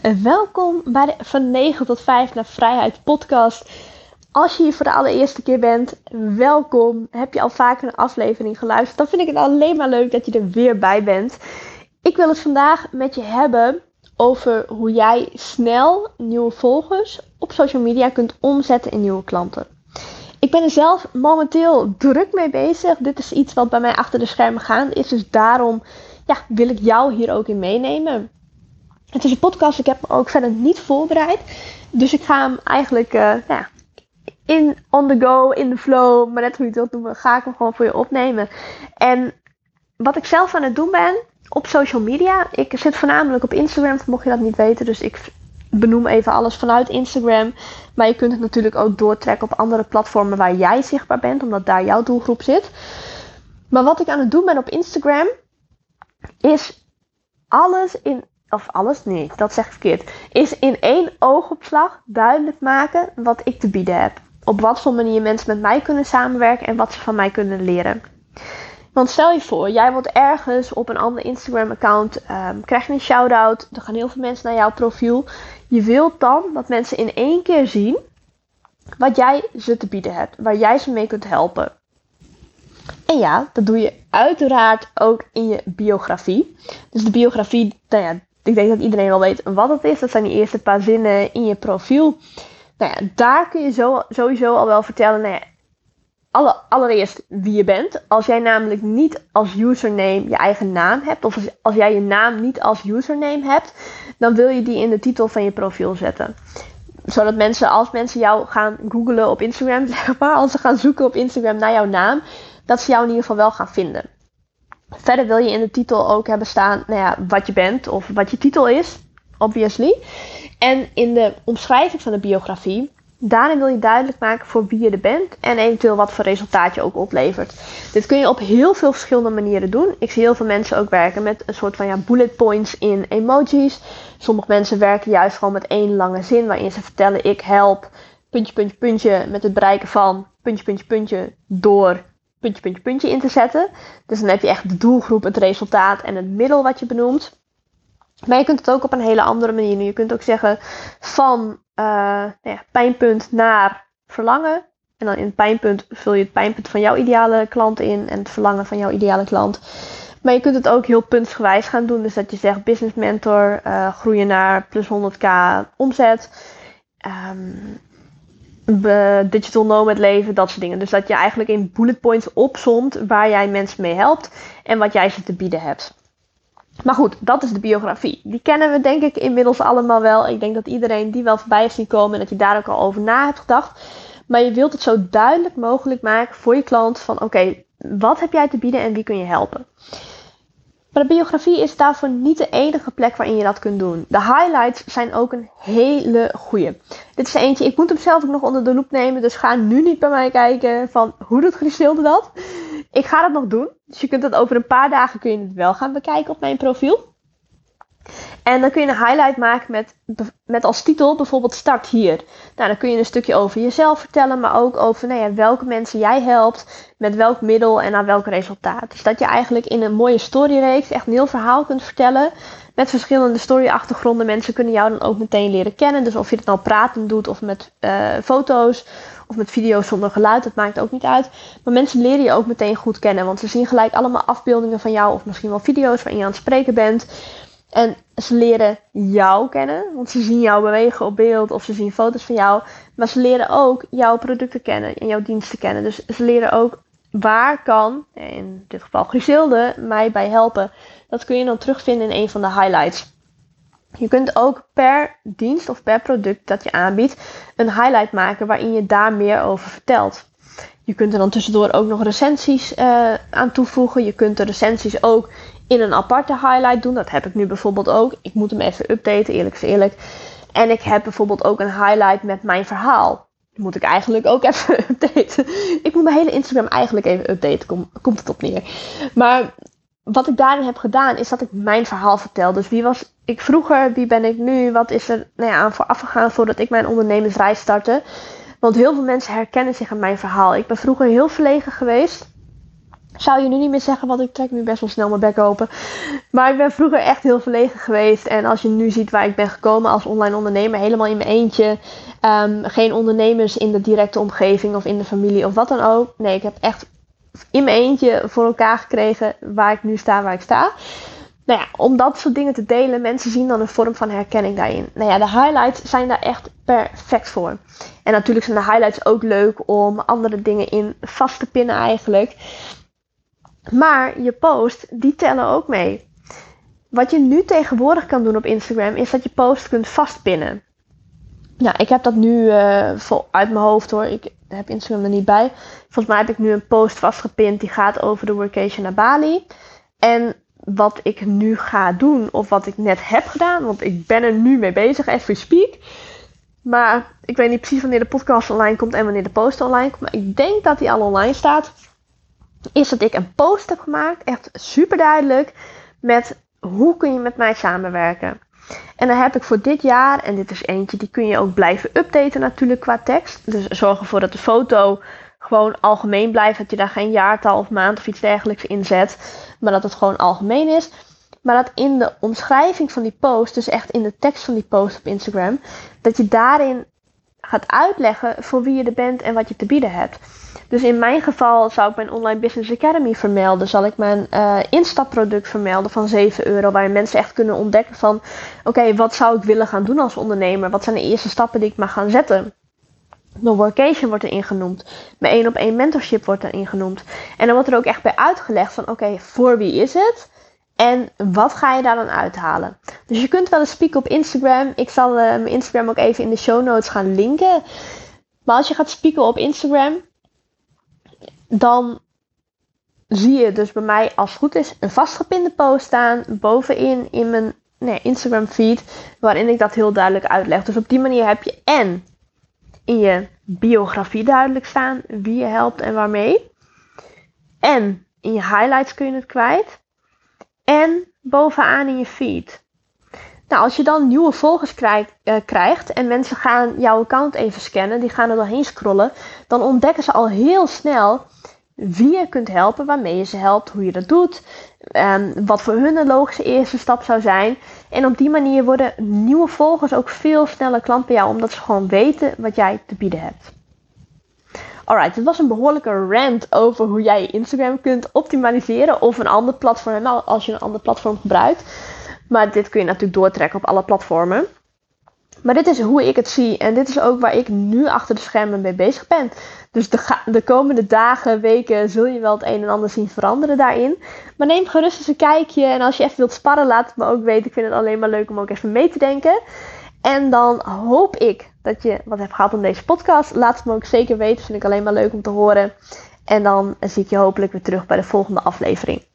Welkom bij de Van 9 tot 5 naar Vrijheid podcast. Als je hier voor de allereerste keer bent, welkom. Heb je al vaker een aflevering geluisterd? Dan vind ik het alleen maar leuk dat je er weer bij bent. Ik wil het vandaag met je hebben over hoe jij snel nieuwe volgers op social media kunt omzetten in nieuwe klanten. Ik ben er zelf momenteel druk mee bezig. Dit is iets wat bij mij achter de schermen gaande is. Dus daarom ja, wil ik jou hier ook in meenemen. Het is een podcast, ik heb me ook verder niet voorbereid. Dus ik ga hem eigenlijk uh, ja, in on the go, in the flow, maar net hoe je het wilt noemen, ga ik hem gewoon voor je opnemen. En wat ik zelf aan het doen ben op social media, ik zit voornamelijk op Instagram, mocht je dat niet weten. Dus ik benoem even alles vanuit Instagram. Maar je kunt het natuurlijk ook doortrekken op andere platformen waar jij zichtbaar bent, omdat daar jouw doelgroep zit. Maar wat ik aan het doen ben op Instagram, is alles in of alles, nee, dat zeg ik verkeerd, is in één oogopslag duidelijk maken wat ik te bieden heb. Op wat voor manier mensen met mij kunnen samenwerken en wat ze van mij kunnen leren. Want stel je voor, jij wordt ergens op een ander Instagram-account, um, krijg je een shout-out, er gaan heel veel mensen naar jouw profiel. Je wilt dan dat mensen in één keer zien wat jij ze te bieden hebt, waar jij ze mee kunt helpen. En ja, dat doe je uiteraard ook in je biografie. Dus de biografie, nou ja, ik denk dat iedereen wel weet wat het is. Dat zijn die eerste paar zinnen in je profiel. Nou ja, daar kun je zo, sowieso al wel vertellen. Nou alle, allereerst wie je bent. Als jij namelijk niet als username je eigen naam hebt, of als, als jij je naam niet als username hebt, dan wil je die in de titel van je profiel zetten. Zodat mensen, als mensen jou gaan googlen op Instagram, zeg maar, als ze gaan zoeken op Instagram naar jouw naam, dat ze jou in ieder geval wel gaan vinden. Verder wil je in de titel ook hebben staan nou ja, wat je bent of wat je titel is, obviously. En in de omschrijving van de biografie, daarin wil je duidelijk maken voor wie je er bent en eventueel wat voor resultaat je ook oplevert. Dit kun je op heel veel verschillende manieren doen. Ik zie heel veel mensen ook werken met een soort van ja, bullet points in emojis. Sommige mensen werken juist gewoon met één lange zin waarin ze vertellen ik help puntje, puntje, puntje met het bereiken van puntje, puntje, puntje door puntje, puntje, puntje in te zetten. Dus dan heb je echt de doelgroep, het resultaat en het middel wat je benoemt. Maar je kunt het ook op een hele andere manier doen. Je kunt ook zeggen van uh, nou ja, pijnpunt naar verlangen. En dan in het pijnpunt vul je het pijnpunt van jouw ideale klant in en het verlangen van jouw ideale klant. Maar je kunt het ook heel puntsgewijs gaan doen. Dus dat je zegt business mentor, uh, groeien naar plus 100k omzet. Um, digital nomad leven, dat soort dingen. Dus dat je eigenlijk in bullet points opzomt waar jij mensen mee helpt en wat jij ze te bieden hebt. Maar goed, dat is de biografie. Die kennen we denk ik inmiddels allemaal wel. Ik denk dat iedereen die wel voorbij heeft zien komen en dat je daar ook al over na hebt gedacht. Maar je wilt het zo duidelijk mogelijk maken voor je klant van oké, wat heb jij te bieden en wie kun je helpen? Maar de biografie is daarvoor niet de enige plek waarin je dat kunt doen. De highlights zijn ook een hele goede. Dit is eentje, ik moet hem zelf ook nog onder de loep nemen. Dus ga nu niet bij mij kijken van hoe doet Griselde dat. Ik ga dat nog doen. Dus je kunt het over een paar dagen kun je het wel gaan bekijken op mijn profiel. En dan kun je een highlight maken met, met als titel bijvoorbeeld start hier. Nou, dan kun je een stukje over jezelf vertellen, maar ook over nou ja, welke mensen jij helpt, met welk middel en aan welk resultaat. Dus dat je eigenlijk in een mooie storyreeks echt een heel verhaal kunt vertellen met verschillende storyachtergronden. Mensen kunnen jou dan ook meteen leren kennen. Dus of je het nou pratend doet of met uh, foto's of met video's zonder geluid, dat maakt ook niet uit. Maar mensen leren je ook meteen goed kennen, want ze zien gelijk allemaal afbeeldingen van jou of misschien wel video's waarin je aan het spreken bent. En ze leren jou kennen, want ze zien jou bewegen op beeld of ze zien foto's van jou. Maar ze leren ook jouw producten kennen en jouw diensten kennen. Dus ze leren ook waar kan, in dit geval Griselde, mij bij helpen. Dat kun je dan terugvinden in een van de highlights. Je kunt ook per dienst of per product dat je aanbiedt een highlight maken waarin je daar meer over vertelt. Je kunt er dan tussendoor ook nog recensies uh, aan toevoegen. Je kunt de recensies ook in een aparte highlight doen. Dat heb ik nu bijvoorbeeld ook. Ik moet hem even updaten, eerlijk is eerlijk. En ik heb bijvoorbeeld ook een highlight met mijn verhaal. Die moet ik eigenlijk ook even updaten. Ik moet mijn hele Instagram eigenlijk even updaten, komt het op neer. Maar wat ik daarin heb gedaan, is dat ik mijn verhaal vertel. Dus wie was ik vroeger, wie ben ik nu, wat is er nou ja, aan vooraf gegaan voordat ik mijn ondernemersreis startte. Want heel veel mensen herkennen zich aan mijn verhaal. Ik ben vroeger heel verlegen geweest zou je nu niet meer zeggen, want ik trek nu best wel snel mijn bek open. Maar ik ben vroeger echt heel verlegen geweest. En als je nu ziet waar ik ben gekomen als online ondernemer, helemaal in mijn eentje. Ehm, geen ondernemers in de directe omgeving of in de familie of wat dan ook. Nee, ik heb echt in mijn eentje voor elkaar gekregen waar ik nu sta, waar ik sta. Nou ja, om dat soort dingen te delen, mensen zien dan een vorm van herkenning daarin. Nou ja, de highlights zijn daar echt perfect voor. En natuurlijk zijn de highlights ook leuk om andere dingen in vast te pinnen eigenlijk. Maar je post, die tellen ook mee. Wat je nu tegenwoordig kan doen op Instagram, is dat je post kunt vastpinnen. Nou, ik heb dat nu uh, vol uit mijn hoofd hoor. Ik heb Instagram er niet bij. Volgens mij heb ik nu een post vastgepind die gaat over de workation naar Bali. En wat ik nu ga doen, of wat ik net heb gedaan, want ik ben er nu mee bezig, as we speak. Maar ik weet niet precies wanneer de podcast online komt en wanneer de post online komt. Maar ik denk dat die al online staat. Is dat ik een post heb gemaakt, echt super duidelijk, met hoe kun je met mij samenwerken. En dan heb ik voor dit jaar, en dit is eentje, die kun je ook blijven updaten natuurlijk qua tekst. Dus zorg ervoor dat de foto gewoon algemeen blijft. Dat je daar geen jaartal of maand of iets dergelijks in zet. Maar dat het gewoon algemeen is. Maar dat in de omschrijving van die post, dus echt in de tekst van die post op Instagram, dat je daarin gaat uitleggen voor wie je er bent en wat je te bieden hebt. Dus in mijn geval zou ik mijn Online Business Academy vermelden. Zal ik mijn uh, instapproduct vermelden van 7 euro. Waar mensen echt kunnen ontdekken van... Oké, wat zou ik willen gaan doen als ondernemer? Wat zijn de eerste stappen die ik mag gaan zetten? Mijn workation wordt erin genoemd. Mijn één op één mentorship wordt erin genoemd. En dan wordt er ook echt bij uitgelegd van oké, voor wie is het? En wat ga je daar dan uithalen? Dus je kunt wel eens spieken op Instagram. Ik zal uh, mijn Instagram ook even in de show notes gaan linken. Maar als je gaat spieken op Instagram, dan zie je dus bij mij, als het goed is, een vastgepinde post staan bovenin in mijn nee, Instagram feed, waarin ik dat heel duidelijk uitleg. Dus op die manier heb je en in je biografie duidelijk staan wie je helpt en waarmee. En in je highlights kun je het kwijt. En bovenaan in je feed. Nou, als je dan nieuwe volgers krijgt, uh, krijgt en mensen gaan jouw account even scannen, die gaan er doorheen scrollen, dan ontdekken ze al heel snel wie je kunt helpen, waarmee je ze helpt, hoe je dat doet, um, wat voor hun een logische eerste stap zou zijn. En op die manier worden nieuwe volgers ook veel sneller klant bij jou, omdat ze gewoon weten wat jij te bieden hebt. Alright, het was een behoorlijke rant over hoe jij Instagram kunt optimaliseren of een ander platform als je een ander platform gebruikt. Maar dit kun je natuurlijk doortrekken op alle platformen. Maar dit is hoe ik het zie en dit is ook waar ik nu achter de schermen mee bezig ben. Dus de, de, komende dagen, weken zul je wel het een en ander zien veranderen daarin. Maar neem gerust eens een kijkje en als je even wilt sparren, laat het me ook weten. Ik vind het alleen maar leuk om ook even mee te denken. En dan hoop ik dat je wat hebt gehad aan deze podcast. Laat het me ook zeker weten, vind ik alleen maar leuk om te horen. En dan zie ik je hopelijk weer terug bij de volgende aflevering.